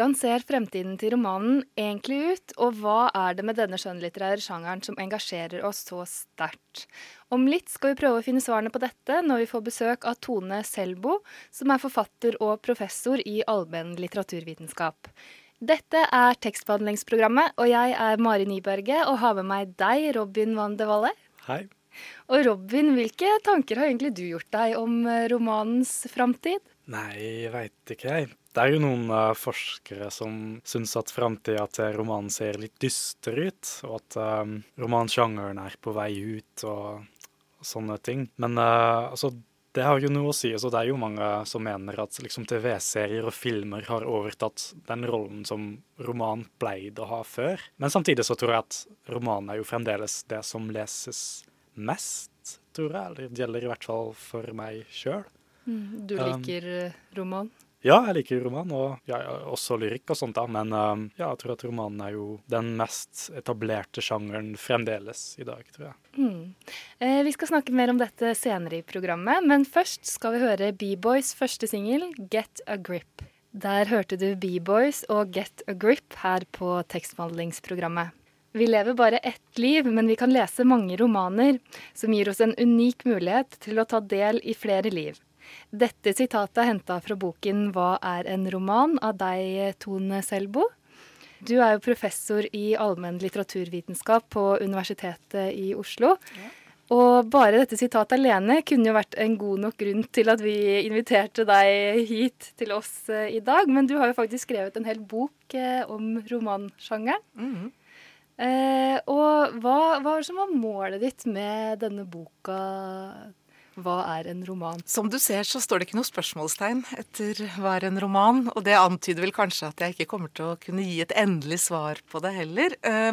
Hvordan ser fremtiden til romanen egentlig ut, og hva er det med denne skjønnlitterære sjangeren som engasjerer oss så sterkt? Om litt skal vi prøve å finne svarene på dette når vi får besøk av Tone Selbo, som er forfatter og professor i allmenn litteraturvitenskap. Dette er tekstbehandlingsprogrammet, og jeg er Mari Nyberget og har med meg deg, Robin van de Valle. Hei. Og Robin, hvilke tanker har egentlig du gjort deg om eh, romanens framtid? Nei, veit ikke, jeg. Det er jo noen uh, forskere som syns at framtida til romanen ser litt dyster ut, og at um, romansjangeren er på vei ut og, og sånne ting. Men uh, altså, det har jo noe å si. Altså, det er jo mange som mener at liksom, TV-serier og filmer har overtatt den rollen som roman pleide å ha før. Men samtidig så tror jeg at romanen er jo fremdeles det som leses mest, tror jeg. Eller det gjelder i hvert fall for meg sjøl. Mm, du liker um, roman? Ja, jeg liker roman, og ja, også lyrikk og sånt, da. Men um, ja, jeg tror at romanen er jo den mest etablerte sjangeren fremdeles i dag, tror jeg. Mm. Eh, vi skal snakke mer om dette senere i programmet, men først skal vi høre B-Boys første singel, 'Get a Grip'. Der hørte du B-Boys og 'Get a Grip' her på tekstbehandlingsprogrammet. Vi lever bare ett liv, men vi kan lese mange romaner, som gir oss en unik mulighet til å ta del i flere liv. Dette sitatet er henta fra boken 'Hva er en roman?' av deg, Tone Selbo. Du er jo professor i allmenn litteraturvitenskap på Universitetet i Oslo. Ja. Og bare dette sitatet alene kunne jo vært en god nok grunn til at vi inviterte deg hit til oss eh, i dag. Men du har jo faktisk skrevet en hel bok eh, om romansjangeren. Mm -hmm. eh, og hva, hva var det som var målet ditt med denne boka, hva er en roman? Som du ser, så står det ikke noe spørsmålstegn etter hva er en roman. Og det antyder vel kanskje at jeg ikke kommer til å kunne gi et endelig svar på det heller. Eh,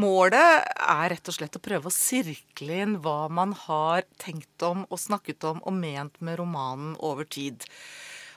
målet er rett og slett å prøve å sirkle inn hva man har tenkt om og snakket om og ment med romanen over tid.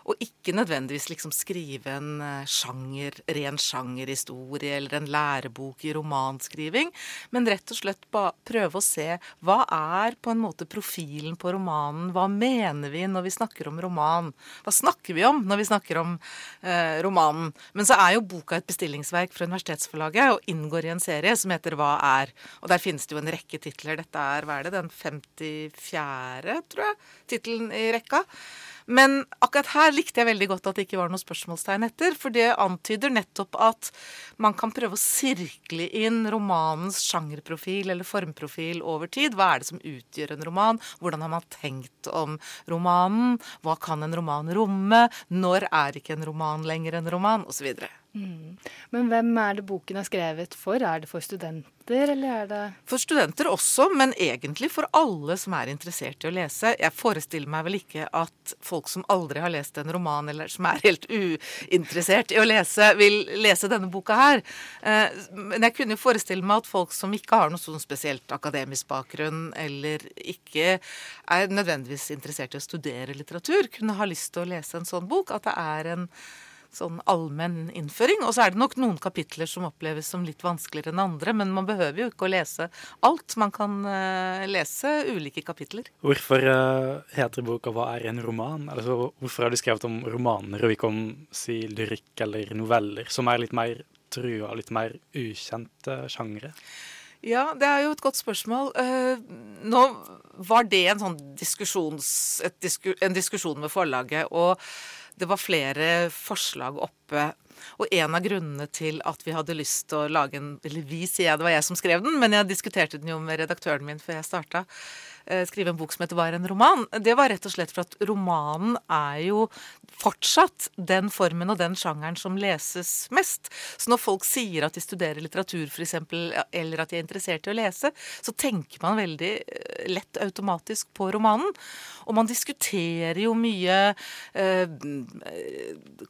Og ikke nødvendigvis liksom skrive en eh, sjanger, ren sjangerhistorie eller en lærebok i romanskriving, men rett og slett prøve å se hva er på en måte profilen på romanen? Hva mener vi når vi snakker om roman? Hva snakker vi om når vi snakker om eh, romanen? Men så er jo boka et bestillingsverk fra Universitetsforlaget og inngår i en serie som heter Hva er? Og der finnes det jo en rekke titler. Dette er, hva er det, den 54., tror jeg, tittelen i rekka. Men akkurat her likte jeg veldig godt at det ikke var noe spørsmålstegn etter. For det antyder nettopp at man kan prøve å sirkle inn romanens sjangerprofil eller formprofil over tid. Hva er det som utgjør en roman? Hvordan har man tenkt om romanen? Hva kan en roman romme? Når er ikke en roman lenger en roman? Osv. Mm. Men hvem er det boken er skrevet for? Er det for studenter, eller er det For studenter også, men egentlig for alle som er interessert i å lese. Jeg forestiller meg vel ikke at folk som aldri har lest en roman, eller som er helt uinteressert i å lese, vil lese denne boka her. Eh, men jeg kunne jo forestille meg at folk som ikke har noe sånn spesielt akademisk bakgrunn, eller ikke er nødvendigvis interessert i å studere litteratur, kunne ha lyst til å lese en sånn bok. At det er en sånn allmenn innføring. Og så er det nok noen kapitler som oppleves som litt vanskeligere enn andre, men man behøver jo ikke å lese alt. Man kan uh, lese ulike kapitler. Hvorfor uh, heter boka 'Hva er en roman'? Altså, hvorfor har du skrevet om romaner og ikke om si, lyrikk eller noveller, som er litt mer trua, litt mer ukjente sjangre? Ja, det er jo et godt spørsmål. Uh, nå var det en sånn diskusjons, disku, en diskusjon med forlaget. og det var flere forslag oppe. Og en av grunnene til at vi hadde lyst til å lage en Eller vi, sier jeg, det var jeg som skrev den, men jeg diskuterte den jo med redaktøren min før jeg starta. Eh, skrive en bok som heter 'Hva er en roman', det var rett og slett for at romanen er jo fortsatt den formen og den sjangeren som leses mest. Så når folk sier at de studerer litteratur f.eks., eller at de er interessert i å lese, så tenker man veldig eh, lett automatisk på romanen. Og man diskuterer jo mye eh,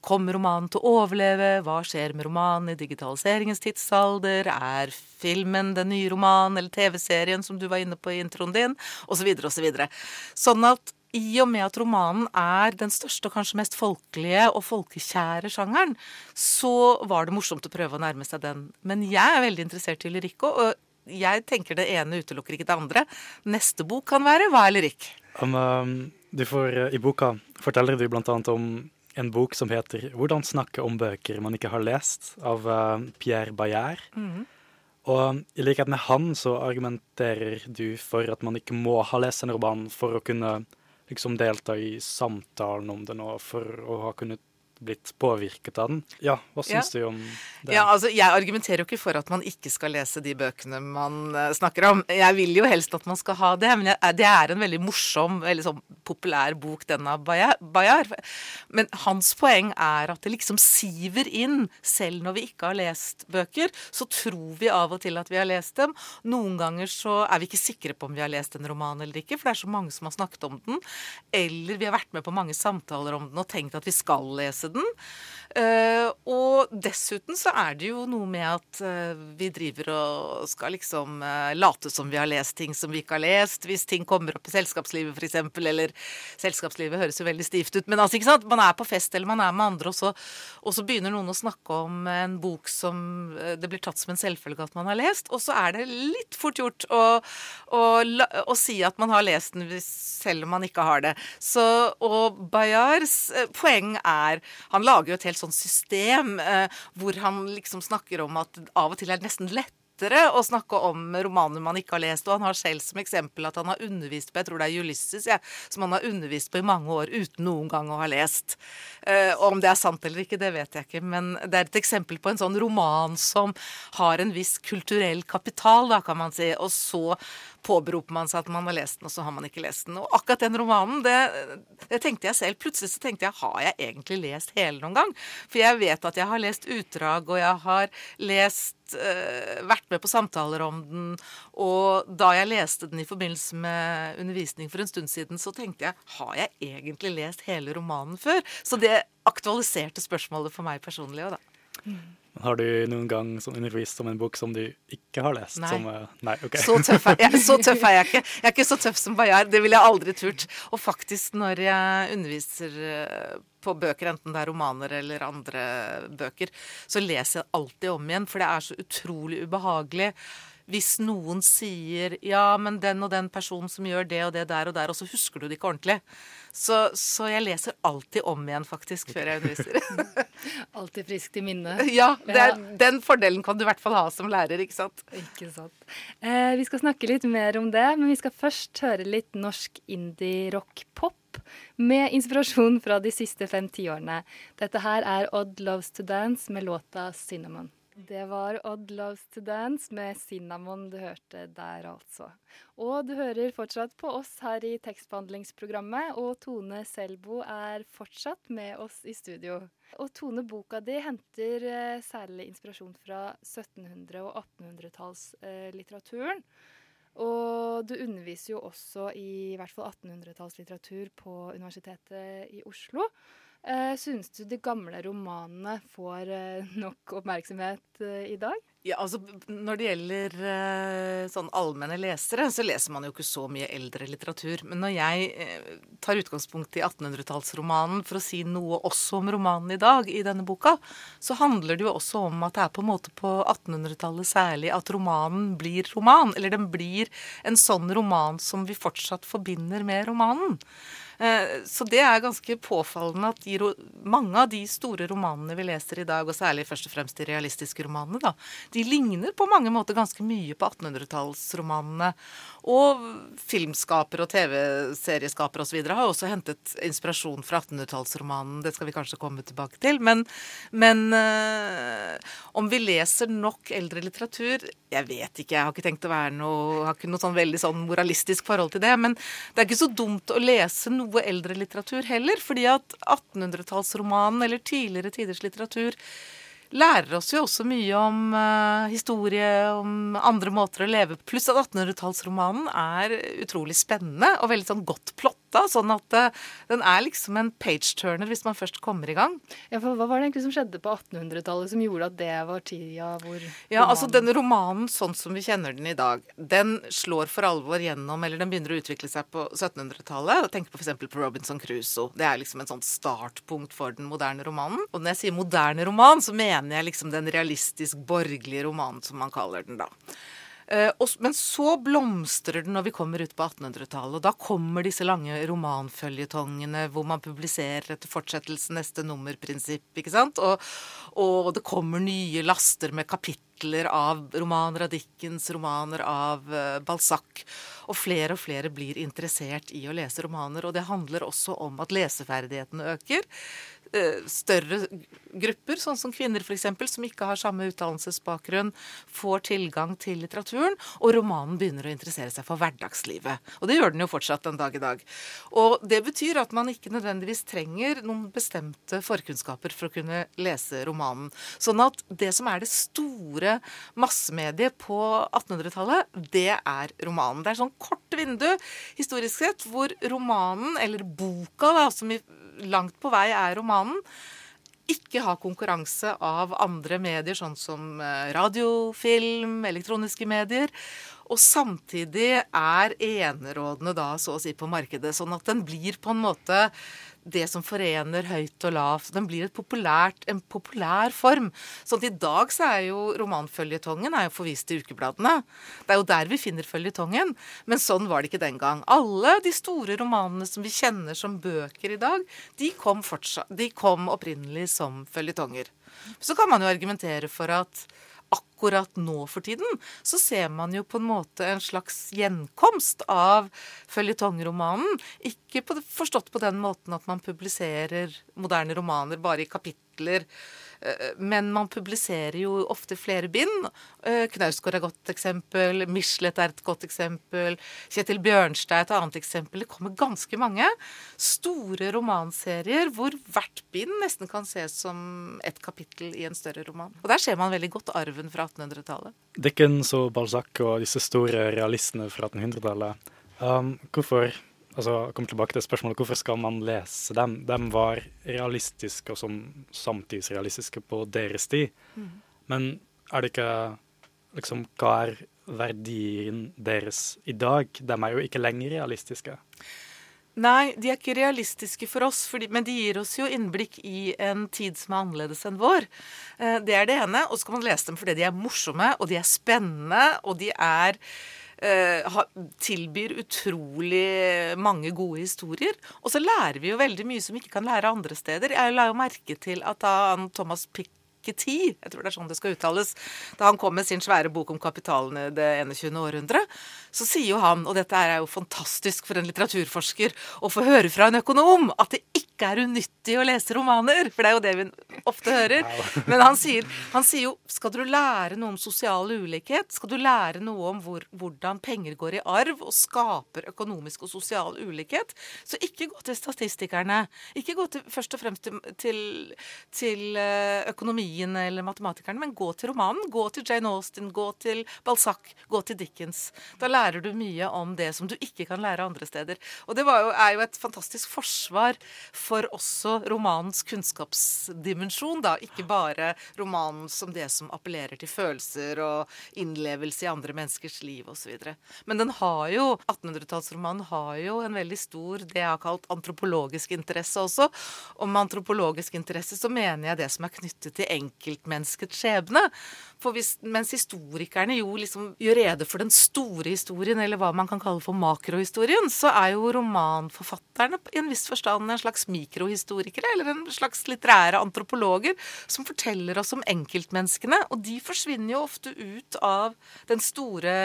Kommer romanen til å overleve? Hva skjer med romanen i digitaliseringens tidsalder? Er filmen den nye romanen eller TV-serien som du var inne på i introen din? Så videre. Sånn at i og med at romanen er den største og kanskje mest folkelige og folkekjære sjangeren, så var det morsomt å prøve å nærme seg den. Men jeg er veldig interessert i lyrikk òg, og jeg tenker det ene utelukker ikke det andre. Neste bok kan være Hva er lyrikk? Um, du får, I boka forteller du bl.a. om en bok som heter 'Hvordan snakke om bøker man ikke har lest', av uh, Pierre Bayard. Mm. Og i likhet med han så argumenterer du for at man ikke må ha lest en roman for å kunne liksom delta i samtalen om den og for å ha kunnet blitt påvirket av den. Ja, hva syns ja. du om det? Ja, altså, Jeg argumenterer jo ikke for at man ikke skal lese de bøkene man uh, snakker om. Jeg vil jo helst at man skal ha det, men jeg, eh, det er en veldig morsom, veldig sånn populær bok, den av Bayar. Men hans poeng er at det liksom siver inn, selv når vi ikke har lest bøker. Så tror vi av og til at vi har lest dem. Noen ganger så er vi ikke sikre på om vi har lest en roman eller ikke, for det er så mange som har snakket om den. Eller vi har vært med på mange samtaler om den og tenkt at vi skal lese den. Uh, og dessuten så er det jo noe med at uh, vi driver og skal liksom uh, late som vi har lest ting som vi ikke har lest, hvis ting kommer opp i selskapslivet f.eks., eller selskapslivet høres jo veldig stivt ut, men altså ikke sant, man er på fest eller man er med andre, og så, og så begynner noen å snakke om en bok som det blir tatt som en selvfølge at man har lest, og så er det litt fort gjort å, å, å si at man har lest den selv om man ikke har det. Så, og Bayards poeng er Han lager jo et helt sånn system eh, hvor han liksom snakker om at av og til er det nesten lett å snakke om romaner man ikke har lest. Og han har selv som eksempel at han har undervist på jeg tror det er Ulysses, ja, som han har undervist på i mange år uten noen gang å ha lest. Uh, om det er sant eller ikke, det vet jeg ikke. Men det er et eksempel på en sånn roman som har en viss kulturell kapital, da, kan man si. Og så påberoper man seg at man har lest den, og så har man ikke lest den. Og akkurat den romanen, det, det, tenkte jeg selv. Plutselig så tenkte jeg har jeg egentlig lest hele noen gang? For jeg vet at jeg har lest utdrag, og jeg har lest øh, vært med på samtaler om den. Og da jeg leste den i forbindelse med undervisning for en stund siden, så tenkte jeg har jeg egentlig lest hele romanen før? Så det aktualiserte spørsmålet for meg personlig òg, da. Mm. Har du noen gang undervist om en bok som du ikke har lest? Nei. Som, uh, nei okay. så, tøff er, jeg, så, tøff er, jeg ikke. Jeg er ikke så tøff som Bayard. Det ville jeg aldri turt. Og faktisk, når jeg underviser eh, på bøker, enten det er romaner eller andre bøker, så leser jeg alltid om igjen, for det er så utrolig ubehagelig hvis noen sier 'ja, men den og den personen som gjør det og det der og der', og så husker du det ikke ordentlig. Så, så jeg leser alltid om igjen, faktisk, før jeg underviser. alltid friskt i minnet. Ja, er, den fordelen kan du i hvert fall ha som lærer, ikke sant. Ikke sant. Eh, vi skal snakke litt mer om det, men vi skal først høre litt norsk indie-rock-pop med inspirasjon fra de siste fem tiårene. Dette her er Odd Loves to Dance med låta 'Cinnamon'. Det var Odd Loves to Dance med Cinnamon du hørte der, altså. Og du hører fortsatt på oss her i tekstbehandlingsprogrammet, og Tone Selbo er fortsatt med oss i studio. Og Tone, boka di henter eh, særlig inspirasjon fra 1700- og 1800-tallslitteraturen. Eh, og du underviser jo også i, i hvert fall 1800-tallslitteratur på Universitetet i Oslo. Uh, Syns du de gamle romanene får uh, nok oppmerksomhet uh, i dag? Ja, altså Når det gjelder sånn allmenne lesere, så leser man jo ikke så mye eldre litteratur. Men når jeg tar utgangspunkt i 1800-tallsromanen for å si noe også om romanen i dag, i denne boka, så handler det jo også om at det er på en måte på 1800-tallet særlig at romanen blir roman. Eller den blir en sånn roman som vi fortsatt forbinder med romanen. Eh, så det er ganske påfallende at de, mange av de store romanene vi leser i dag, og særlig først og fremst de realistiske romanene, da, de ligner på mange måter ganske mye på 1800-tallsromanene. Og filmskapere og TV-serieskapere osv. har også hentet inspirasjon fra 1800-tallsromanen. Det skal vi kanskje komme tilbake til. Men, men øh, om vi leser nok eldre litteratur Jeg vet ikke. Jeg har ikke tenkt å være noe har ikke noe sånn veldig sånn moralistisk forhold til det. Men det er ikke så dumt å lese noe eldre litteratur heller. fordi at 1800-tallsromanen eller tidligere tiders litteratur lærer oss jo også mye om uh, historie, om andre måter å leve Pluss at 1800-tallsromanen er utrolig spennende og veldig sånn godt plott låta. Sånn at uh, den er liksom en page-turner hvis man først kommer i gang. Ja, for Hva var det egentlig som skjedde på 1800-tallet som gjorde at det var tida hvor Ja, altså den romanen sånn som vi kjenner den i dag, den slår for alvor gjennom, eller den begynner å utvikle seg på 1700-tallet. Tenk på f.eks. på Robinson Crusoe. Det er liksom en sånn startpunkt for den moderne romanen. Og når jeg sier moderne roman, så mener jeg liksom den realistisk borgerlige romanen, som man kaller den da. Eh, men så blomstrer den når vi kommer ut på 1800-tallet. Og da kommer disse lange romanføljetongene hvor man publiserer etter fortsettelse neste nummer-prinsipp. ikke sant? Og, og, det kommer nye laster med kapitler av romaner av Dickens, romaner av uh, Balzac. Og flere og flere blir interessert i å lese romaner. Og det handler også om at leseferdighetene øker. Eh, større grupper, sånn som kvinner f.eks., som ikke har samme utdannelsesbakgrunn, får tilgang til litteraturen, og romanen begynner å interessere seg for hverdagslivet. Og det gjør den jo fortsatt den dag i dag. Og det betyr at man ikke nødvendigvis trenger noen bestemte forkunnskaper for å kunne lese romanen. Sånn at det som er det store massemediet på 1800-tallet, det er romanen. Det er sånn kort vindu historisk sett hvor romanen, eller boka, da, som langt på vei er romanen, ikke ha konkurranse av andre medier, sånn som eh, radio, film, elektroniske medier. Og samtidig er enerådene da så å si på markedet. Sånn at den blir på en måte det som forener høyt og lavt. Den blir populært, en populær form. Sånn at i dag så er jo romanføljetongen forvist til ukebladene. Det er jo der vi finner føljetongen. Men sånn var det ikke den gang. Alle de store romanene som vi kjenner som bøker i dag, de kom, fortsatt, de kom opprinnelig som føljetonger. Så kan man jo argumentere for at akkurat nå for tiden, så ser man jo på en måte en slags gjenkomst av føljetongromanen. Ikke på, forstått på den måten at man publiserer moderne romaner bare i kapitler Eh, men man publiserer jo ofte flere bind. Eh, Knausgård er et godt eksempel. Michelet er et godt eksempel. Kjetil Bjørnstad er et annet eksempel. Det kommer ganske mange store romanserier hvor hvert bind nesten kan ses som et kapittel i en større roman. Og der ser man veldig godt arven fra 1800-tallet. Dickens og Balzac og disse store realistene fra 1800-tallet. Um, hvorfor altså, kom tilbake til spørsmålet hvorfor skal man lese dem? De var realistiske og som samtidsrealistiske på deres tid. Mm. Men er det ikke liksom Hva er verdien deres i dag? De er jo ikke lenger realistiske. Nei, de er ikke realistiske for oss, fordi, men de gir oss jo innblikk i en tid som er annerledes enn vår. Eh, det er det ene. Og så kan man lese dem fordi de er morsomme, og de er spennende, og de er uh, tilbyr utrolig mange gode historier. Og så lærer vi jo veldig mye som vi ikke kan lære andre steder. Jeg la jo merke til at da Thomas Pick Piketty, jeg tror det er sånn det skal uttales, da han kom med sin svære bok om kapitalen i det 21. århundre, så sier jo han, og dette er jo fantastisk for en litteraturforsker, å få høre fra en økonom at det ikke er unyttig å lese romaner, for det er jo det vi ofte hører. Men han sier, han sier jo skal du lære noe om sosial ulikhet, skal du lære noe om hvor, hvordan penger går i arv og skaper økonomisk og sosial ulikhet, så ikke gå til statistikerne. Ikke gå til, først og fremst til, til, til eh, økonomi biologien eller matematikeren, men gå til romanen. Gå til Jane Austen, gå til Balzac, gå til Dickens. Da lærer du mye om det som du ikke kan lære andre steder. Og det jo, er jo et fantastisk forsvar for også romanens kunnskapsdimensjon, da. Ikke bare romanen som det som appellerer til følelser og innlevelse i andre menneskers liv osv. Men den har jo, 1800-tallsromanen har jo en veldig stor, det jeg har kalt antropologisk interesse også. Og med antropologisk interesse så mener jeg det som er knyttet til engelsk enkeltmenneskets skjebne. For hvis, mens historikerne jo liksom gjør rede for den store historien, eller hva man kan kalle for makrohistorien, så er jo romanforfatterne i en viss forstand en slags mikrohistorikere, eller en slags litterære antropologer, som forteller oss om enkeltmenneskene. Og de forsvinner jo ofte ut av den store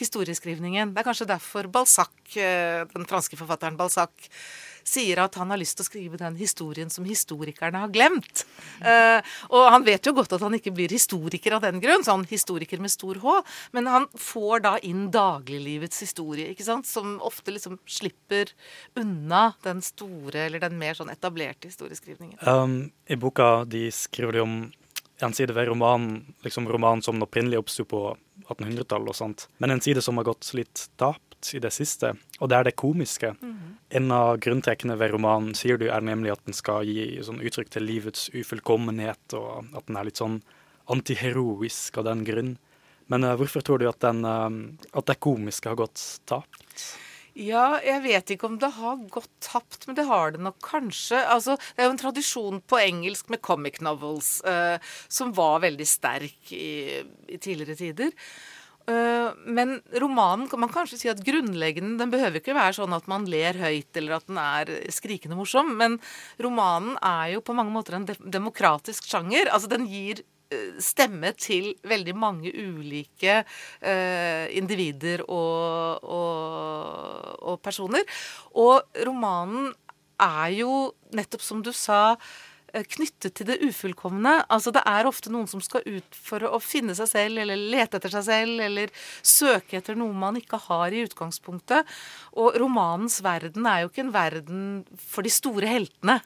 historieskrivningen. Det er kanskje derfor Balzac, eh, den franske forfatteren Balzac, sier at han har lyst til å skrive den historien som historikerne har glemt. Uh, og han vet jo godt at han ikke blir historiker av den grunn, sånn historiker med stor H, men han får da inn dagliglivets historie, ikke sant, som ofte liksom slipper unna den store eller den mer sånn etablerte historieskrivningen. Um, I boka de skriver de om en side ved romanen, liksom romanen som opprinnelig oppsto på 1800-tallet og sånt, men en side som har gått litt i det siste, og det er det komiske. Mm. En av grunntrekkene ved romanen sier du er nemlig at den skal gi sånn uttrykk til livets ufullkommenhet, og at den er litt sånn antiheroisk av den grunn. Men uh, hvorfor tror du at, den, uh, at det komiske har gått tapt? Ja, jeg vet ikke om det har gått tapt, men det har det nok kanskje. Altså, det er jo en tradisjon på engelsk med comic novels uh, som var veldig sterk i, i tidligere tider. Uh, men romanen kan man kanskje si at grunnleggende Den behøver ikke være sånn at man ler høyt eller at den er skrikende morsom, men romanen er jo på mange måter en demokratisk sjanger. Altså den gir Eh, stemme til veldig mange ulike uh, individer og, og, og, personer. Og romanen er jo, nettopp som du sa, Eh, knyttet til det ufullkomne. Altså Det er ofte noen som skal ut for å finne seg selv, eller lete etter seg selv, eller søke etter noe man ikke har i utgangspunktet. Og romanens verden er jo ikke en verden for de store heltene.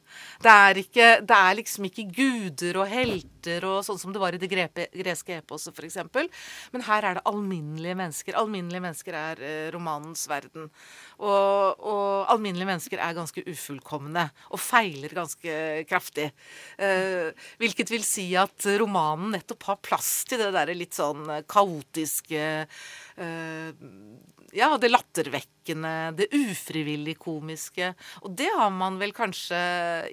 Det er, ikke, det er liksom ikke guder og helter og sånn som det var i det greske eposet f.eks. Men her er det alminnelige mennesker. Alminnelige mennesker er eh, romanens verden. Og, og alminnelige mennesker er ganske ufullkomne og feiler ganske kraftig. Eh, hvilket vil si at romanen nettopp har plass til det derre litt sånn kaotiske eh, ja, det lattervekkende, det ufrivillig komiske. Og det har man vel kanskje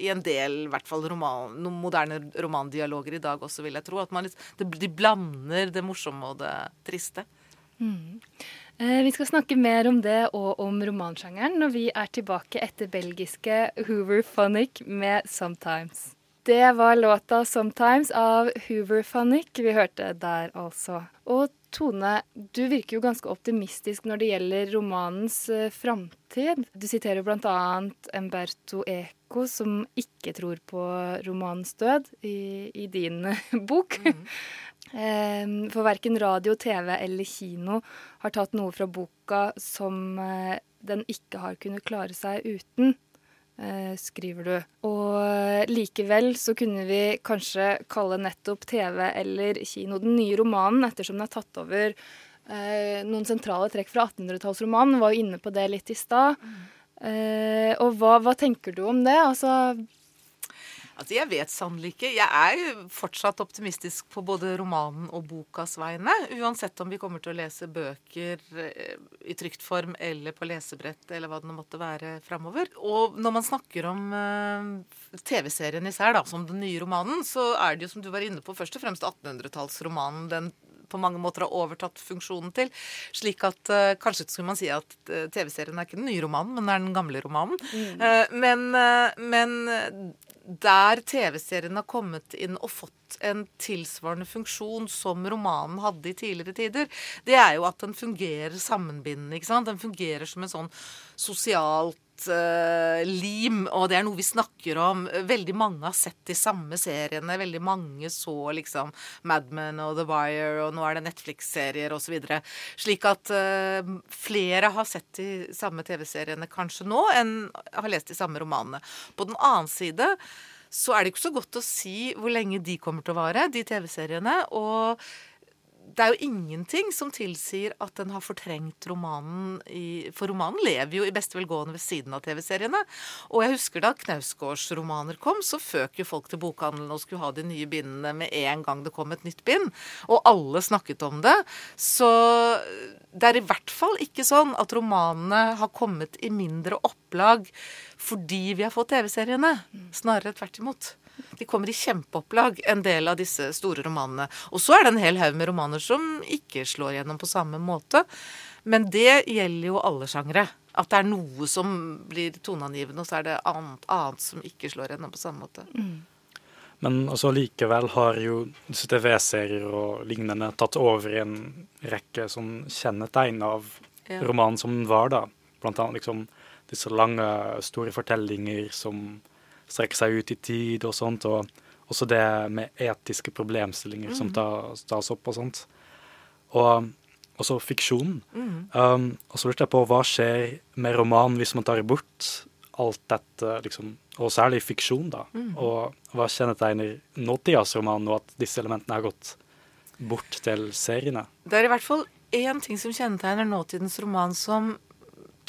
i en del, i hvert fall roman, moderne romandialoger i dag også, vil jeg tro. At man, de blander det morsomme og det triste. Mm. Eh, vi skal snakke mer om det og om romansjangeren når vi er tilbake etter belgiske Hoover Phonic med 'Sometimes'. Det var låta 'Sometimes' av Hoover Phonic vi hørte der, altså. Og Tone, du virker jo ganske optimistisk når det gjelder romanens uh, framtid. Du siterer bl.a. Umberto Eco, som ikke tror på romanens død, i, i din bok. Mm. Ehm, for verken radio, TV eller kino har tatt noe fra boka som eh, den ikke har kunnet klare seg uten, eh, skriver du. Og likevel så kunne vi kanskje kalle nettopp TV eller kino den nye romanen, ettersom den har tatt over eh, noen sentrale trekk fra 1800-tallsromanen. Var jo inne på det litt i stad. Mm. og hva, hva, tenker du om det? Altså Altså, Jeg vet sannelig ikke. Jeg er fortsatt optimistisk på både romanen og bokas vegne. Uansett om vi kommer til å lese bøker eh, i trygt form eller på lesebrett eller hva det måtte være framover. Og når man snakker om uh, TV-serien især, da, som den nye romanen, så er det jo som du var inne på, først og fremst 1800-tallsromanen den på mange måter har overtatt funksjonen til. Slik at uh, kanskje skulle man si at uh, TV-serien er ikke den nye romanen, men er den gamle romanen. Mm. Uh, men, men der TV-serien har kommet inn og fått en tilsvarende funksjon som romanen hadde i tidligere tider, det er jo at den fungerer sammenbindende. ikke sant? Den fungerer som en sånn sosialt uh, lim, og det er noe vi snakker om. Veldig mange har sett de samme seriene. Veldig mange så liksom Mad Men og The Wire, og nå er det Netflix-serier osv. Slik at uh, flere har sett de samme TV-seriene kanskje nå, enn har lest de samme romanene. På den annen side så er det ikke så godt å si hvor lenge de kommer til å vare, de TV-seriene. Og det er jo ingenting som tilsier at den har fortrengt romanen i, For romanen lever jo i beste velgående ved siden av TV-seriene. Og jeg husker da Knausgårds romaner kom, så føk jo folk til bokhandelen og skulle ha de nye bindene med en gang det kom et nytt bind. Og alle snakket om det. Så det er i hvert fall ikke sånn at romanene har kommet i mindre opplag fordi vi har fått TV-seriene. Snarere tvert imot. De kommer i kjempeopplag, en del av disse store romanene. Og så er det en hel haug med romaner som ikke slår gjennom på samme måte. Men det gjelder jo alle sjangre. At det er noe som blir toneangivende, og så er det annet, annet som ikke slår gjennom på samme måte. Mm. Men altså likevel har jo TV-serier og lignende tatt over i en rekke sånn kjennetegn av ja. romanen som den var, da. Blant annet liksom disse lange, store fortellinger som strekker seg ut i tid og sånt. Og også det med etiske problemstillinger mm. som tas opp og sånt. Og også fiksjonen. Mm. Um, og så lurte jeg på hva skjer med romanen hvis man tar bort alt dette, liksom, og særlig fiksjon, da. Mm. Og hva kjennetegner nåtidas roman, og at disse elementene har gått bort til seriene? Det er i hvert fall én ting som kjennetegner nåtidens roman, som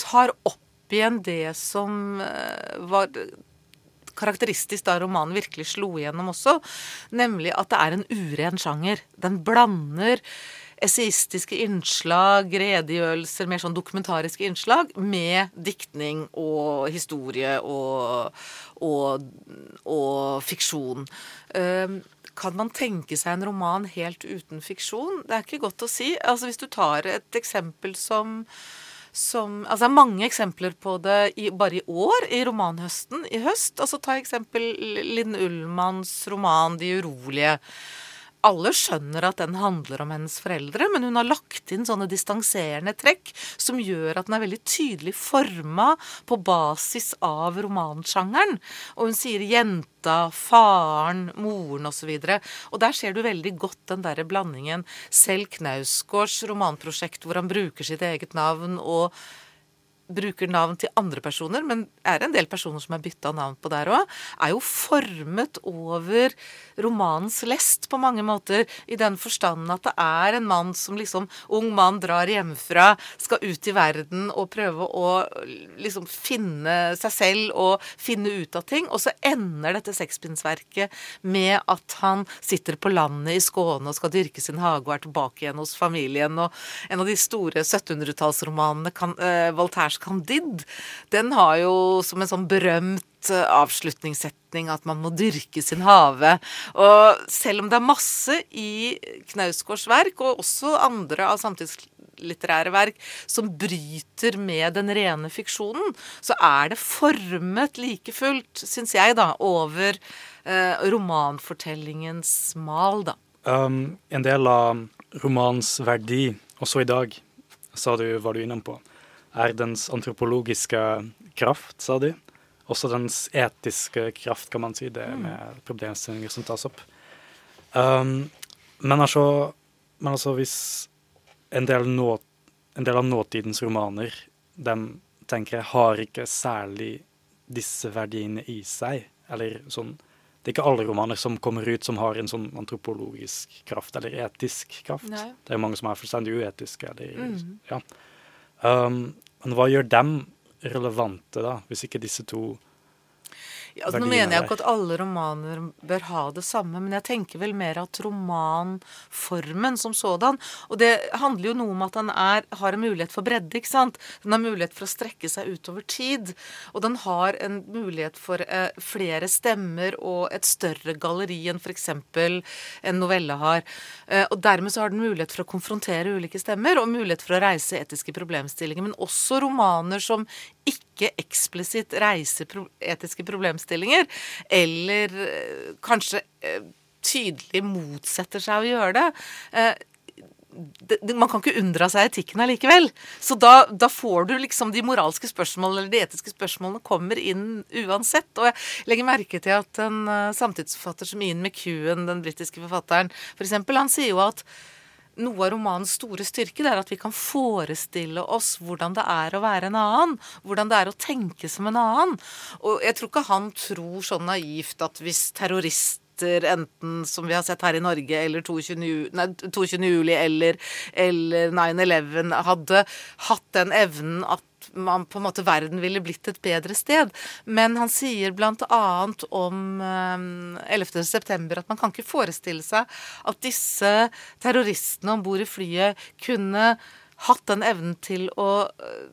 tar opp igjen det som uh, var karakteristisk da romanen virkelig slo igjennom også, nemlig at det er en uren sjanger. Den blander esseistiske innslag, redegjørelser, mer sånn dokumentariske innslag, med diktning og historie og, og, og fiksjon. Uh, kan man tenke seg en roman helt uten fiksjon? Det er ikke godt å si. Altså Hvis du tar et eksempel som som, altså Det er mange eksempler på det i, bare i år, i romanhøsten i høst. altså Ta eksempel Linn Ullmanns roman 'De urolige' alle skjønner at den handler om hennes foreldre, men hun har lagt inn sånne distanserende trekk som gjør at den er veldig tydelig forma på basis av romansjangeren. Og hun sier jenta, faren, moren osv. Og, så og der ser du veldig godt den derre blandingen. Selv Knausgårds romanprosjekt hvor han bruker sitt eget navn og bruker navn til andre personer, men er en del personer som er bytta navn på der òg, er jo formet over romanens lest på mange måter, i den forstand at det er en mann som liksom Ung mann drar hjemmefra, skal ut i verden og prøve å liksom finne seg selv og finne ut av ting, og så ender dette sekspinnsverket med at han sitter på landet i Skåne og skal dyrke sin hage og er tilbake igjen hos familien, og en av de store 1700-tallsromanene, uh, Voltaires Candide, den har jo som en sånn berømt eh, avslutningssetning at man må dyrke sin have. Og selv om det er masse i Knausgårds verk, og også andre av samtidslitterære verk, som bryter med den rene fiksjonen, så er det formet like fullt, syns jeg, da, over eh, romanfortellingens mal, da. Um, en del av romanens verdi, også i dag, sa du, var du innom på, er dens antropologiske kraft, sa de. Også dens etiske kraft, kan man si, det mm. med problemstillinger som tas opp. Um, men, altså, men, altså, hvis en del, nå, en del, av nåtidens romaner, dem tenker jeg har ikke særlig disse verdiene i seg, eller sånn det er ikke alle romaner som kommer ut som har en sånn antropologisk kraft, eller etisk kraft. Nei. Det er mange som er fullstendig uetiske. Eller, mm. ja. Um, men hva gjør dem relevante, da, hvis ikke disse to altså, Nå mener jeg ikke at alle romaner bør ha det samme, men jeg tenker vel mer at romanformen som sådan Og det handler jo noe om at den er, har en mulighet for bredde, ikke sant? Den har mulighet for å strekke seg utover tid. Og den har en mulighet for eh, flere stemmer og et større galleri enn f.eks. en novelle har. Eh, og dermed så har den mulighet for å konfrontere ulike stemmer, og mulighet for å reise etiske problemstillinger. Men også romaner som ikke eksplisitt reiser etiske problemstillinger, eller eh, kanskje eh, tydelig motsetter seg å gjøre det. Eh, man kan ikke unndra seg etikken allikevel. Så da, da, får du liksom de moralske spørsmålene eller de etiske spørsmålene kommer inn uansett. Og jeg legger merke til at en samtidsforfatter som Ian McEwan, den britiske forfatteren, f.eks., for han sier jo at noe av romanens store styrke det er at vi kan forestille oss hvordan det er å være en annen. Hvordan det er å tenke som en annen. Og jeg tror ikke han tror sånn naivt at hvis terrorister enten som vi har sett her i Norge, eller 22. Nei, 22. juli eller, eller 9-11 hadde hatt den evnen at man på en måte verden ville blitt et bedre sted. Men han sier bl.a. om 11. Eh, at man kan ikke forestille seg at disse terroristene om bord i flyet kunne hatt den evnen til å eh,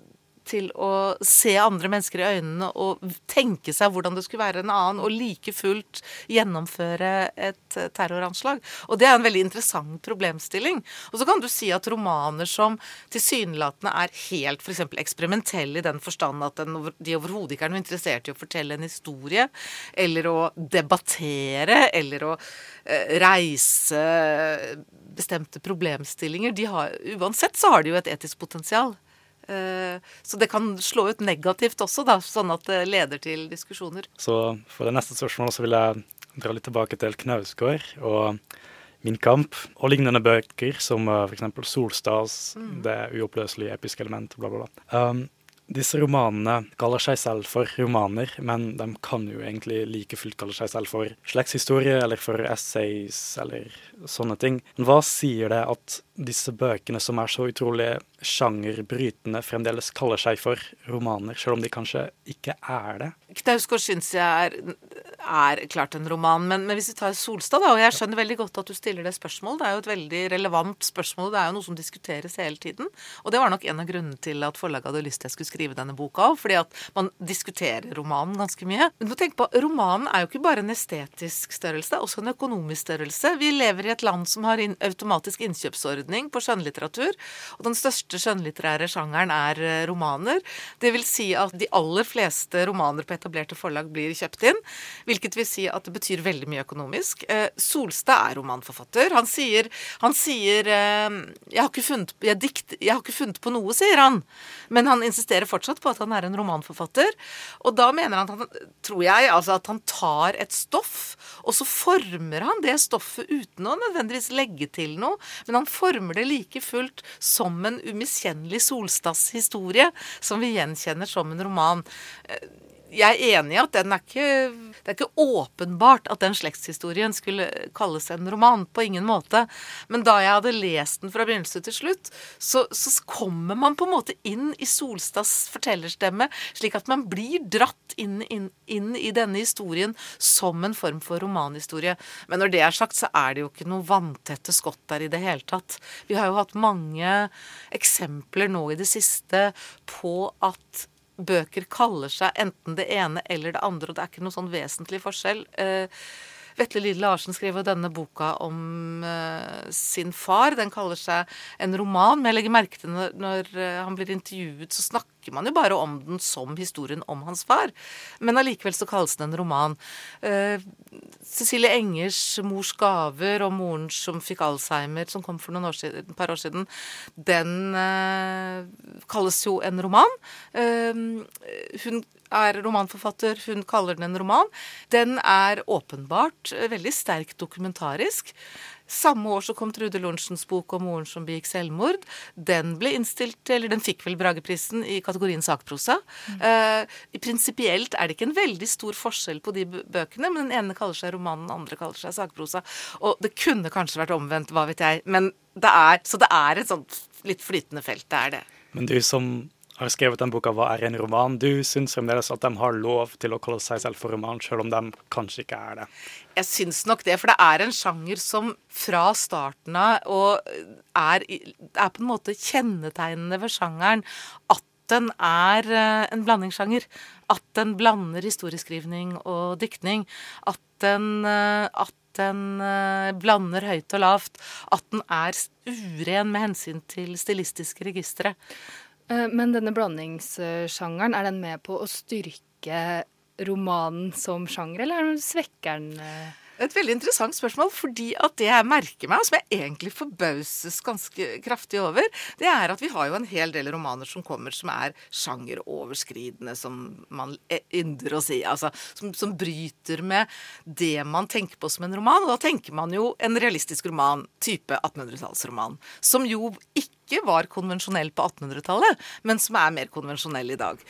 til å se andre mennesker i øynene og tenke seg hvordan det skulle være en annen, og like fullt gjennomføre et terroranslag. Og det er en veldig interessant problemstilling. Og så kan du si at romaner som tilsynelatende er helt f.eks. eksperimentelle i den forstand at den, de overhodet ikke er noe interessert i å fortelle en historie, eller å debattere, eller å eh, reise bestemte problemstillinger. Har, uansett så har de jo et etisk potensial. Eh, så det kan slå ut negativt også, da, sånn at det leder til diskusjoner. Så for det neste spørsmålet så vil jeg dra litt tilbake til Knausgård og Min kamp og lignende bøker som uh, f.eks. Solstads mm. Det uoppløselige episke element, bla, bla, bla. Um, disse romanene kaller seg selv for romaner, men de kan jo egentlig like fullt kalle seg selv for slektshistorie eller for essays eller sånne ting. Men hva sier det at disse bøkene som er så utrolig sjangerbrytende, fremdeles kaller seg for romaner, selv om de kanskje ikke er det? Knausgård syns jeg er, er, klart en roman, men, men, hvis vi tar Solstad, da, og jeg skjønner veldig godt at du stiller det spørsmålet, det er jo et veldig relevant spørsmål, det er jo noe som diskuteres hele tiden. Og det var nok en av grunnene til at forlaget hadde lyst til jeg skulle skrive denne boka òg, fordi at man diskuterer romanen ganske mye. Du må tenke på, romanen er jo ikke bare en estetisk størrelse, det er også en økonomisk størrelse. Vi lever i et land som har inn, automatisk innkjøpsordning på skjønnlitteratur, og den største skjønnlitterære sjangeren er eh, romaner. Det vil si at de aller fleste romaner på etablerte forlag blir kjøpt inn. Hvilket vil si at det betyr veldig mye økonomisk. Eh, Solstad er romanforfatter. Han sier, han sier eh, jeg, har funnet, jeg, dikt, jeg, har ikke funnet, på noe, sier han. Men han insisterer fortsatt på at han er en romanforfatter. Og da mener han, han tror jeg, altså at han tar et stoff, og så former han det stoffet uten å nødvendigvis legge til noe. Men han former det like fullt som en umiskjennelig Solstads-historie, som vi gjenkjenner som en roman. Jeg er enig i at den er ikke, det er ikke åpenbart at den slektshistorien skulle kalles en roman. På ingen måte. Men da jeg hadde lest den fra begynnelse til slutt, så, så kommer man på en måte inn i Solstads fortellerstemme, slik at man blir dratt inn, inn, inn, i denne historien som en form for romanhistorie. Men når det er sagt, så er det jo ikke noe vanntette skott der i det hele tatt. Vi har jo hatt mange eksempler nå i det siste på at bøker kaller seg enten det ene eller det andre, og det er ikke noe sånn vesentlig forskjell. Eh, Vetle Lid Larsen skrev jo denne boka om uh, sin far. Den kaller seg en roman, men jeg legger merke til når, når uh, han blir intervjuet, så snakker man jo bare om den som historien om hans far. Men allikevel så kalles den en roman. Eh, Cecilie Engers 'Mors gaver' og moren som fikk Alzheimer, som kom for noen år siden, et par år siden, den kalles jo en roman. hun er romanforfatter, hun kaller den en roman. Den er åpenbart eh, veldig sterkt dokumentarisk. Samme år så kom Trude Lorentzens bok om moren som begikk selvmord. Den ble innstilt, eller den fikk vel Brageprisen i kategorien sakprosa. Mm. Uh, Prinsipielt er det ikke en veldig stor forskjell på de bøkene, men den ene kaller seg roman, den andre kaller seg sakprosa. Og det kunne kanskje vært omvendt, hva vet jeg. Men det er, så det er et sånt litt flytende felt, det er det. Men du som har skrevet den boka 'Hva er en roman'. Du syns fremdeles at de har lov til å kalle seg selv for roman, selv om de kanskje ikke er det? Jeg syns nok det, for det er en sjanger som fra starten av og er, er på en måte kjennetegnende ved sjangeren at den er eh, en blandingssjanger. At den blander historieskrivning og diktning. At den, eh, at den eh, blander høyt og lavt. At den er uren med hensyn til stilistiske registre. Eh, men denne blandingssjangeren, er den med på å styrke romanen som sjanger, eller svekker den? Eh? Et veldig interessant spørsmål, fordi at det jeg merker meg, og som jeg egentlig forbauses ganske kraftig over, det er at vi har jo en hel del romaner som kommer som er sjangeroverskridende, som man ynder å si. Altså som, som, bryter med det man tenker på som en roman. Og da tenker man jo en realistisk roman, type 1800-tallsroman, som jo ikke ikke var konvensjonell på 1800-tallet, men som er mer konvensjonell i dag.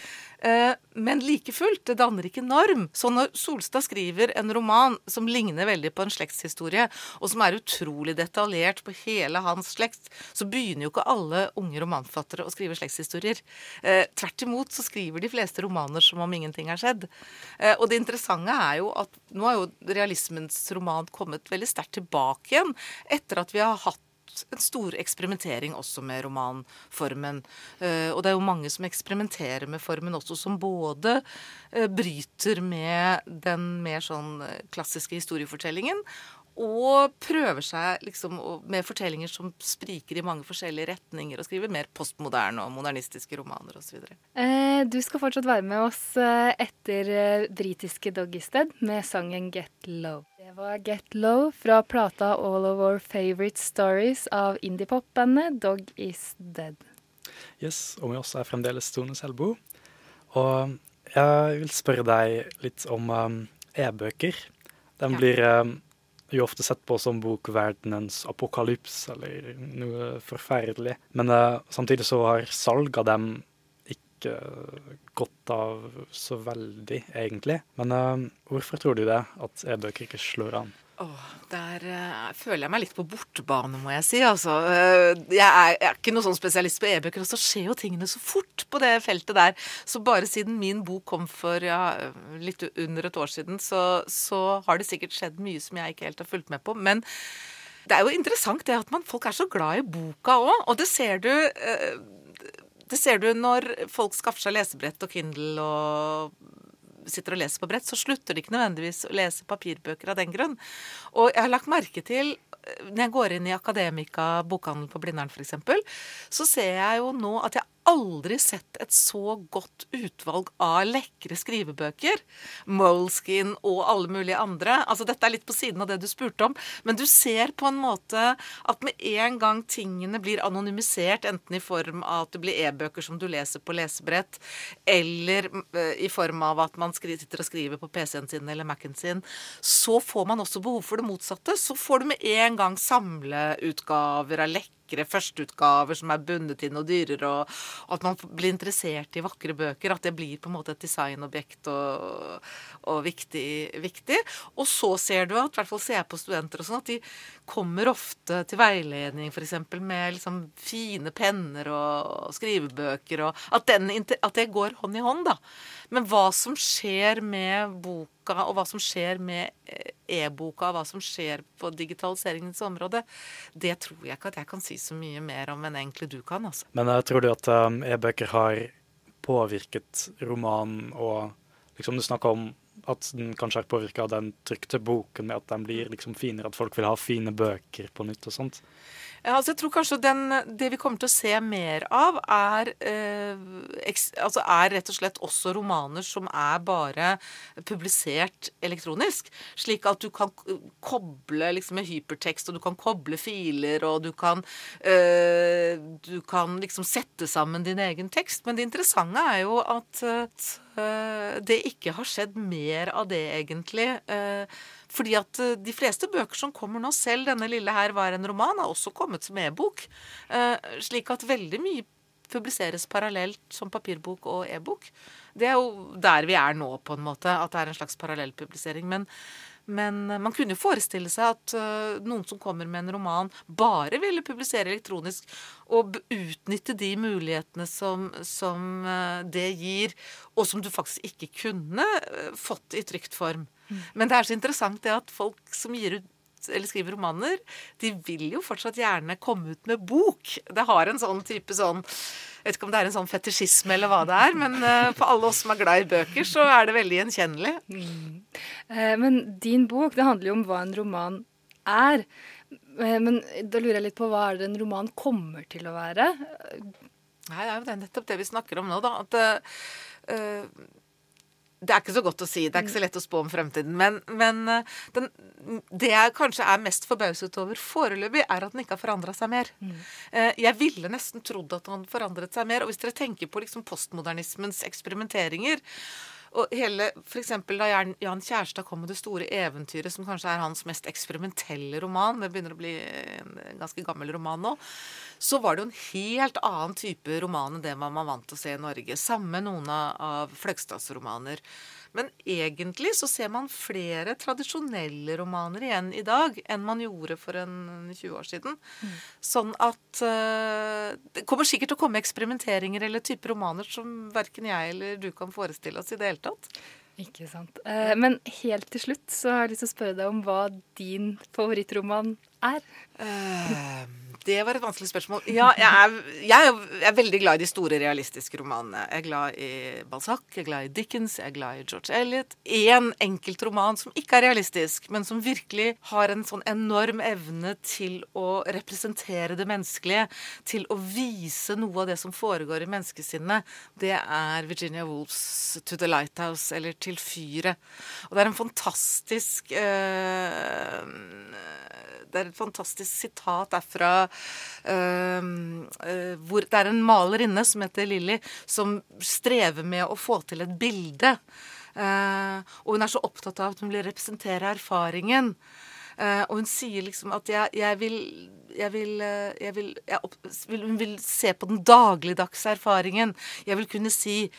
Eh, men like fullt, det danner ikke norm. Så når Solstad skriver en roman som ligner veldig på en slektshistorie, og som er utrolig detaljert på hele hans slekt, så begynner jo ikke alle unge romanforfattere å skrive slektshistorier. Eh, tvert imot så skriver de fleste romaner som om ingenting har skjedd. Eh, og det interessante er jo at nå har jo realismens roman kommet veldig sterkt tilbake igjen etter at vi har hatt en stor eksperimentering også med romanformen. Eh, og det er jo mange som eksperimenterer med formen også, som både eh, bryter med den mer sånn eh, klassiske historiefortellingen, og prøver seg liksom med fortellinger som spriker i mange forskjellige retninger, og skriver mer postmoderne og modernistiske romaner osv. Eh, du skal fortsatt være med oss etter britiske Doggysted med sangen Get Low. Det var Get Low fra plata All of Our Favorite Stories av indiepop-bandet Dog Is Dead. Yes, og med oss er fremdeles Tone Selbo. Og jeg vil spørre deg litt om um, e-bøker. Den ja. blir um, jo ofte sett på som bokverdenens apokalyps eller noe forferdelig. Men uh, samtidig så har salg av dem ikke godt av så veldig, egentlig. Men uh, hvorfor tror du det, at e-bøker ikke slår an? Oh, der uh, føler jeg meg litt på bortebane, må jeg si. Altså, uh, jeg, er, jeg, er, ikke noen sånn spesialist på e-bøker, og så skjer jo tingene så fort på det feltet der. Så bare siden min bok kom for ja, litt under et år siden, så, så, har det sikkert skjedd mye som jeg ikke helt har fulgt med på. Men det er jo interessant det at man, folk er så glad i boka òg, og det ser du uh, det ser du når folk skaffer seg lesebrett og Kindle og sitter og leser på brett, så slutter de ikke nødvendigvis å lese papirbøker av den grunn. Og jeg har lagt merke til når jeg går inn i Akademika bokhandel på Blindern f.eks., så ser jeg jo nå at jeg aldri sett et så godt utvalg av lekre skrivebøker. Moleskin og alle mulige andre. Altså Dette er litt på siden av det du spurte om. Men du ser på en måte at med en gang tingene blir anonymisert, enten i form av at det blir e-bøker som du leser på lesebrett, eller eh, i form av at man sitter og skriver på PC-en sin eller Mac-en sin, så får man også behov for det motsatte. Så får du med en gang samleutgaver av lekre vakre førsteutgaver som er bundet inn og dyrere, og, at man blir interessert i vakre bøker. At det blir på en måte et designobjekt og, og viktig, viktig, Og så ser du at, i hvert fall ser jeg på studenter og sånn, at de kommer ofte til veiledning f.eks. med liksom fine penner og skrivebøker, og at, den, at det går hånd i hånd, da. Men hva som skjer med boka, og hva som skjer med eh, e-boka, og hva som skjer på digitaliseringens område, det tror jeg ikke at jeg kan si så mye mer om enn egentlig du kan. altså. Men jeg tror du at um, e-bøker har påvirket romanen, og liksom du snakker om at den kanskje er påvirka av den trykte boken med at den blir liksom finere, at folk vil ha fine bøker på nytt og sånt? altså jeg tror kanskje den, Det vi kommer til å se mer av, er, eh, eks, altså er rett og slett også romaner som er bare publisert elektronisk. Slik at du kan koble liksom med hypertekst, og du kan koble filer, og du kan, eh, du kan liksom sette sammen din egen tekst. Men det interessante er jo at, uh, det ikke har skjedd mer av det, egentlig. Uh, fordi at eh, de fleste bøker som kommer nå, selv denne lille her var en roman, har også kommet som e-bok. Eh, slik at veldig mye publiseres parallelt som papirbok og e-bok. Det er jo der vi er nå, på en måte. At det er en slags parallellpublisering. Men, men eh, man kunne jo forestille seg at uh, noen som kommer med en roman, bare ville publisere elektronisk og utnytte de mulighetene som, som uh, det gir, og som du faktisk ikke kunne fått i trygt form. Men det er så interessant det at folk som gir ut eller skriver romaner, de vil jo fortsatt gjerne komme ut med bok. Det har en sånn type sånn Jeg vet ikke om det er en sånn fetisjisme eller hva det er, men uh, for alle oss som er glad i bøker, så er det veldig gjenkjennelig. Mm. Uh, men din bok, det handler jo om hva en roman er. Uh, men da lurer jeg litt på hva er det en roman kommer til å være? Nei, det er jo nettopp det vi snakker om nå, da. At det er ikke så godt å si. Det er ikke så lett å spå om fremtiden. Men, men eh, den, det jeg kanskje er mest forbauset over foreløpig, er at den ikke har forandra seg mer. Mm. Eh, jeg ville nesten trodd at den forandret seg mer. Og hvis dere tenker på liksom postmodernismens eksperimenteringer og hele, for eksempel Da Jan Kjærstad kom med 'Det store eventyret', som kanskje er hans mest eksperimentelle roman, det begynner å bli en ganske gammel roman nå, så var det jo en helt annen type roman enn det man var vant til å se i Norge. Samme noen av Fløgstads romaner. Men egentlig så ser man flere tradisjonelle romaner igjen i dag enn man gjorde for en 20 år siden. Mm. Sånn at uh, Det kommer sikkert til å komme eksperimenteringer eller typer romaner som verken jeg eller du kan forestille oss i det hele tatt. Ikke sant. Uh, men helt til slutt så har jeg lyst til å spørre deg om hva din favorittroman er. Uh, Det var et vanskelig spørsmål. Ja, jeg er, jeg er, veldig glad i de store realistiske romanene. Jeg er glad i Balzac, jeg er glad i Dickens, jeg er glad i George Eliot. Én enkelt roman som ikke er realistisk, men som virkelig har en sånn enorm evne til å representere det menneskelige. Til å vise noe av det som foregår i menneskesinnet. Det er Virginia Woolfs 'To the Lighthouse', eller 'Til fyret'. Og det er en fantastisk øh, Det er et fantastisk sitat derfra uh, hvor det er en malerinne som heter Lilly, som strever med å få til et bilde. Uh, og hun er så opptatt av at hun vil representere erfaringen. Og hun sier liksom at jeg, jeg vil jeg vil, jeg vil, jeg opp, Hun vil se på den dagligdagse erfaringen. Jeg vil kunne si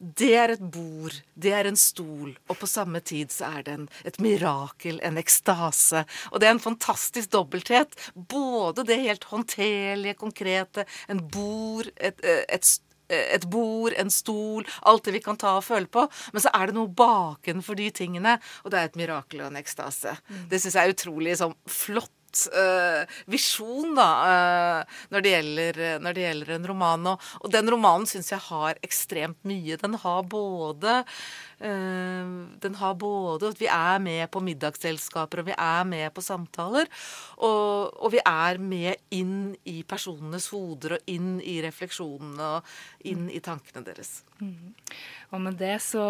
det er et bord, det er en stol, og på samme tid så er det en, et mirakel, en ekstase. Og det er en fantastisk dobbelthet. Både det helt håndterlige, konkrete, en bord, et, et, et bord, en stol, alt det vi kan ta og føle på. Men så er det noe bakenfor de tingene, og det er et mirakel og en ekstase. Mm. Det syns jeg er utrolig sånn flott uh, visjon da, uh, når, det gjelder, når, det gjelder, en roman. Og, og den romanen syns jeg har ekstremt mye. Den har både uh, Den har både at vi er med på middagsselskaper, og vi er med på samtaler. Og, og, vi er med inn i personenes hoder, og inn i refleksjonene, og inn i tankene deres. Mm. Og med det så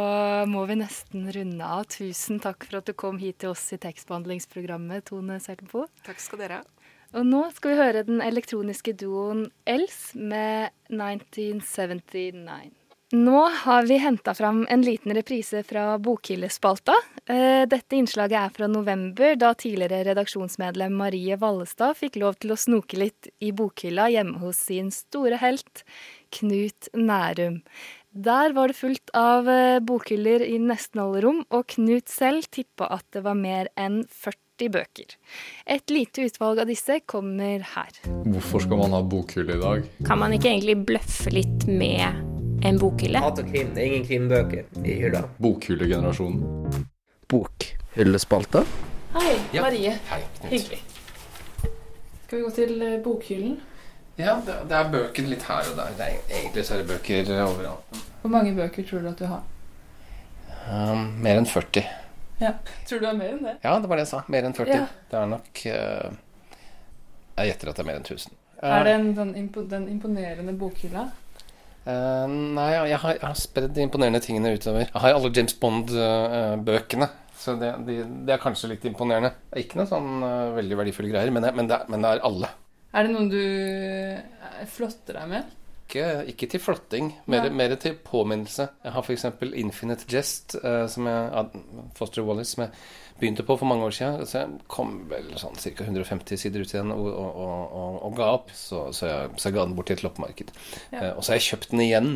må vi nesten runde av. Tusen takk for at du kom hit til oss i tekstbehandlingsprogrammet, Tone Sertenpo. Takk skal dere ha. Og nå skal vi høre den elektroniske duoen Els med 1979. Nå har vi henta fram en liten reprise fra Bokhyllespalta. Eh, dette innslaget er fra november, da tidligere redaksjonsmedlem Marie Vallestad fikk lov til å snoke litt i bokhylla hjemme hos sin store helt, Knut Nærum. Der var det fullt av eh, bokhyller i nesten alle rom, og Knut selv tippa at det var mer enn 40 bøker. Et lite utvalg av disse kommer her. Hvorfor skal man ha bokhylle i dag? Kan man ikke egentlig bløffe litt med en bokhylle? Hat og krim. Det er ingen krimbøker i hylla. Bokhyllegenerasjonen. Bokhyllespalta. Hei, ja. Marie. Hei, Hyggelig. Skal vi gå til eh, bokhyllen? Ja, det, det, er bøker litt her og der. Det Er, egentlig så er det bøker overalt. Hvor mange bøker tror du at du har? Um, mer enn 40. Ja. Tror du det er mer enn det? Ja, det var det jeg sa. Mer enn 40. Ja. Det er nok uh, Jeg gjetter at det er mer enn 1000. Uh, er det en, den, impo den, imponerende bokhylla? Uh, nei, jeg har, jeg har spredd de imponerende tingene utover. Jeg har alle James Bond-bøkene. så det, de, de er kanskje litt imponerende. Det er ikke noe sånn veldig verdifulle greier, men det, men, det, men det er alle. Er det noen du eh, flotter deg med? Ikke, ikke til flotting, mer, mer, til påminnelse. Jeg har f.eks. Infinite Jest, uh, som jeg, Foster Wallace, som jeg begynte på for mange år siden. Så jeg kom vel sånn ca. 150 sider ut igjen og, og, og, og ga opp. Så, så, jeg, så, jeg, ga den bort til et loppemarked. Ja. Uh, og så har jeg kjøpt den igjen.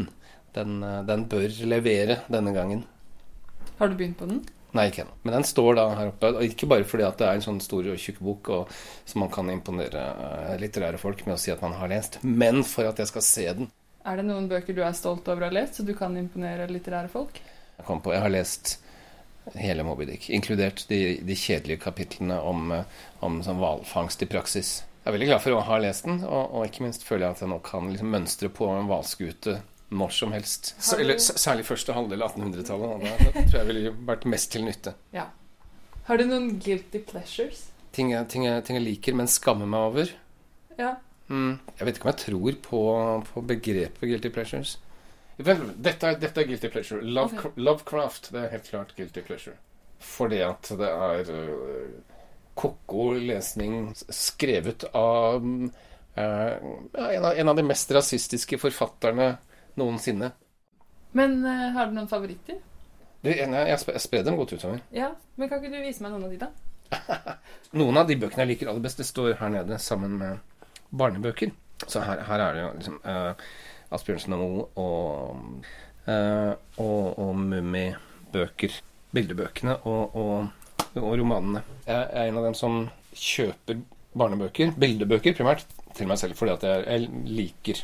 Den, den bør levere denne gangen. Har du begynt på den? Nei, ikke ennå. Men den står da her oppe. Og ikke bare fordi at det er en sånn stor og tjukk bok og, som man kan imponere uh, litterære folk med å si at man har lest, men for at jeg skal se den. Er det noen bøker du er stolt over å ha lest, så du kan imponere litterære folk? Jeg kom på, jeg har lest hele Moby Dick, inkludert de, de kjedelige kapitlene om, eh, om sånn hvalfangst i praksis. Jeg er veldig glad for å ha lest den, og, og ikke minst føler jeg at jeg nå kan liksom mønstre på en hvalskute når som helst. Du... Eller, særlig første halvdel av 1800-tallet. Det tror jeg ville vært mest til nytte. Ja. Har du noen guilty pleasures? Ting jeg, ting jeg, ting jeg liker, men skammer meg over. Ja. Mm, jeg vet ikke om jeg tror på, på begrepet guilty pleasures. Dette er, dette er guilty pleasure. Love, okay. Lovecraft det er helt klart guilty pleasure. Fordi at det er uh, ko-ko lesning skrevet av uh, en, av, en av de mest rasistiske forfatterne noensinne. Men uh, har du noen favoritter? Du, jeg, jeg sprer dem godt utover. Ja, Men kan ikke du vise meg noen av de, da? noen av de bøkene jeg liker aller best, det står her nede sammen med barnebøker. Så her, her er det jo liksom uh, Asbjørnsen og Moe og, uh, og, og Mummibøker. Bildebøkene og, og, og, romanene. Jeg er en av dem som kjøper barnebøker, bildebøker primært, til meg selv fordi at jeg, jeg liker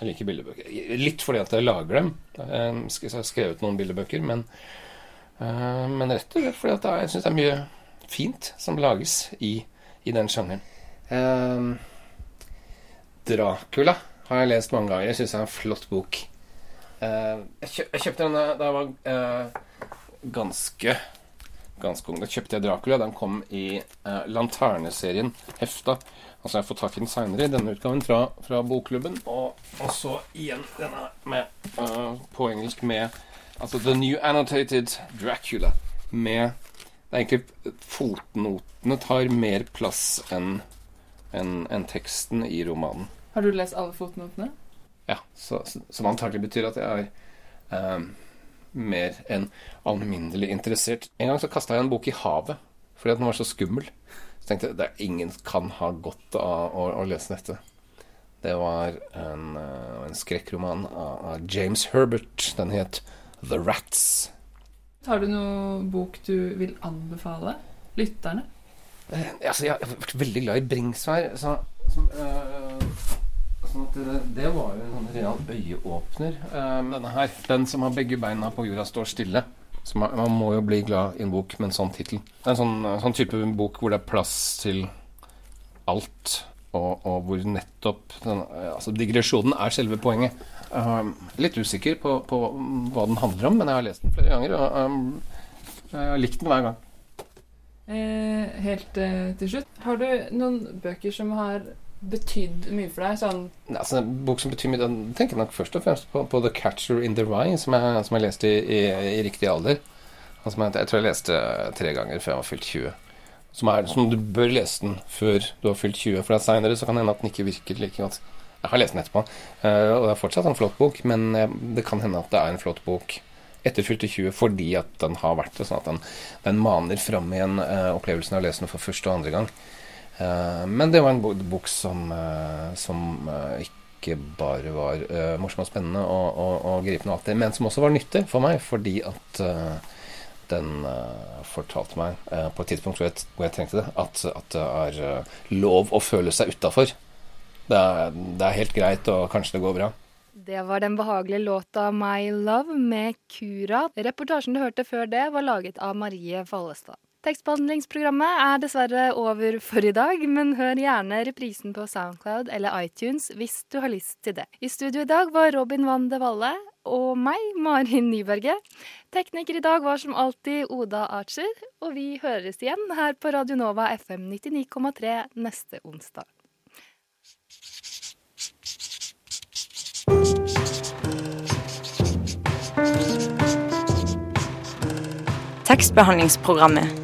jeg liker bildebøker. Litt fordi at jeg lager dem. Jeg har skrevet noen bildebøker, men, uh, men rett og slett fordi at jeg syns det er mye fint som lages i, i den sjangeren. Um, 'Dracula' har jeg lest mange ganger. Jeg syns det er en flott bok. Uh, jeg, kjø jeg, kjøpte den da jeg var uh, ganske ganske ung. Da kjøpte jeg 'Dracula'. Den kom i eh, Lanterneserien Hefta. Altså Jeg får tak i den seinere, i denne utgaven fra, fra Bokklubben. Og, og, så igjen denne med, uh, på engelsk med altså The New Annotated Dracula. Med Det er egentlig Fotnotene tar mer plass enn en, en teksten i romanen. Har du lest alle fotnotene? Ja, så, som antagelig betyr at jeg er um, mer enn alminnelig interessert. En gang så kasta jeg en bok i havet fordi den var så skummel. Så tenkte jeg at ingen kan ha godt av å, å lese dette. Det var en, uh, en skrekkroman av, av, James Herbert. Den het The Rats. Har du noe bok du vil anbefale lytterne? Eh, altså, jeg har vært veldig glad i Bringsvær. Så, som, uh, sånn det, det, var jo en sånn real øyeåpner. denne her, den som har begge beina på jorda, står stille. Man, man, må jo bli glad i en bok med en sånn tittel. En sånn, sånn, type bok hvor det er plass til alt, og, og hvor nettopp den, altså Digresjonen er selve poenget. Um, litt usikker på, på, hva den handler om, men jeg har lest den flere ganger, og um, jeg har likt den hver gang. Eh, helt eh, til slutt, har du noen bøker som har betydd mye for deg? Sånn altså, en bok som betyr mye, den tenker nok først og fremst på, på The Catcher in the Rye, som jeg, som jeg leste i, i, i, riktig alder. Altså, jeg, jeg, tror jeg leste tre ganger før jeg var fylt 20. Som, er, som du bør lese den før du har fylt 20, for seinere kan det hende at den ikke virker like godt. Jeg har lest den etterpå, uh, og det er fortsatt en flott bok, men uh, det kan hende at det er en flott bok etter fylte 20 fordi at den har vært det, sånn at den, den maner fram igjen uh, opplevelsen av å lese den for første og andre gang. Eh, men det var en bok som, eh, som eh, ikke bare var morsom og spennende og, og, og gripende, alltid, men som også var nyttig for meg, fordi at den fortalte meg på et tidspunkt hvor jeg, hvor jeg trengte det, at, at, det er lov å føle seg utafor. Det, det, er helt greit, og kanskje det går bra. Det var den behagelige låta My Love med Kura. Reportasjen du hørte før det, var laget av Marie Fallestad. Tekstbehandlingsprogrammet er dessverre over for i dag, men hør gjerne reprisen på Soundcloud eller iTunes hvis du har lyst til det. I studio i dag var Robin Van de Valle og meg, Marin Nyberget. Tekniker i dag var som alltid Oda Archer, og vi høres igjen her på Radio Nova FM 99,3 neste onsdag. Tekstbehandlingsprogrammet